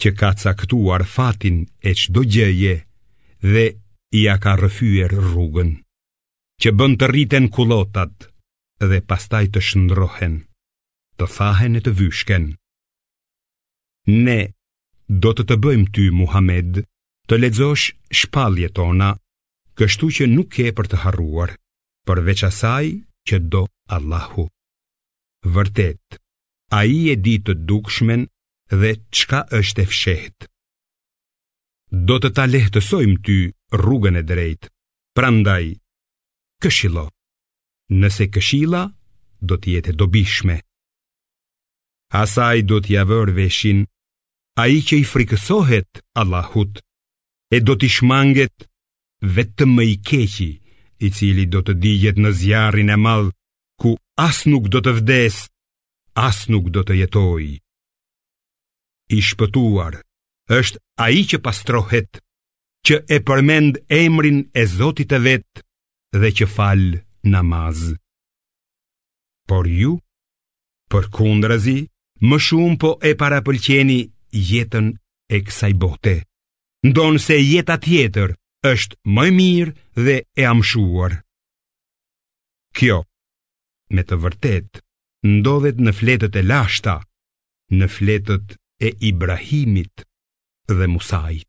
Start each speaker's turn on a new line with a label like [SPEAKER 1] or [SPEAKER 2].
[SPEAKER 1] që ka caktuar fatin e çdo gjëje dhe ia ka rrëfyer rrugën, që bën të rriten kullotat dhe pastaj të shndërrohen, të thahen e të vyshken. Ne do të të bëjmë ty, Muhamed, të lexosh shpalljet tona, kështu që nuk ke për të harruar, përveç asaj që do Allahu. Vërtet, ai e di të dukshmen dhe çka është e fshehtë. Do të ta lehtësojmë ty rrugën e drejtë, prandaj, këshillo, nëse këshilla do të jetë e dobishme. Asaj do t'ia vërë veshin, ai që i frikësohet Allahut, e do t'i shmanget vetëm më i keqi, i cili do të digjet në zjarrin e madh ku as nuk do të vdesë, as nuk do të jetojë. I shpëtuar është ai që pastrohet, që e përmend emrin e Zotit të vet dhe që fal namaz. Por ju, përkundrazi, më shumë po e parapëlqeni jetën e kësaj bote. Ndonëse jeta tjetër është më e mirë dhe e amshuar. Kjo, me të vërtetë, ndodhet në fletët e lashta, në fletët e Ibrahimit dhe Musait.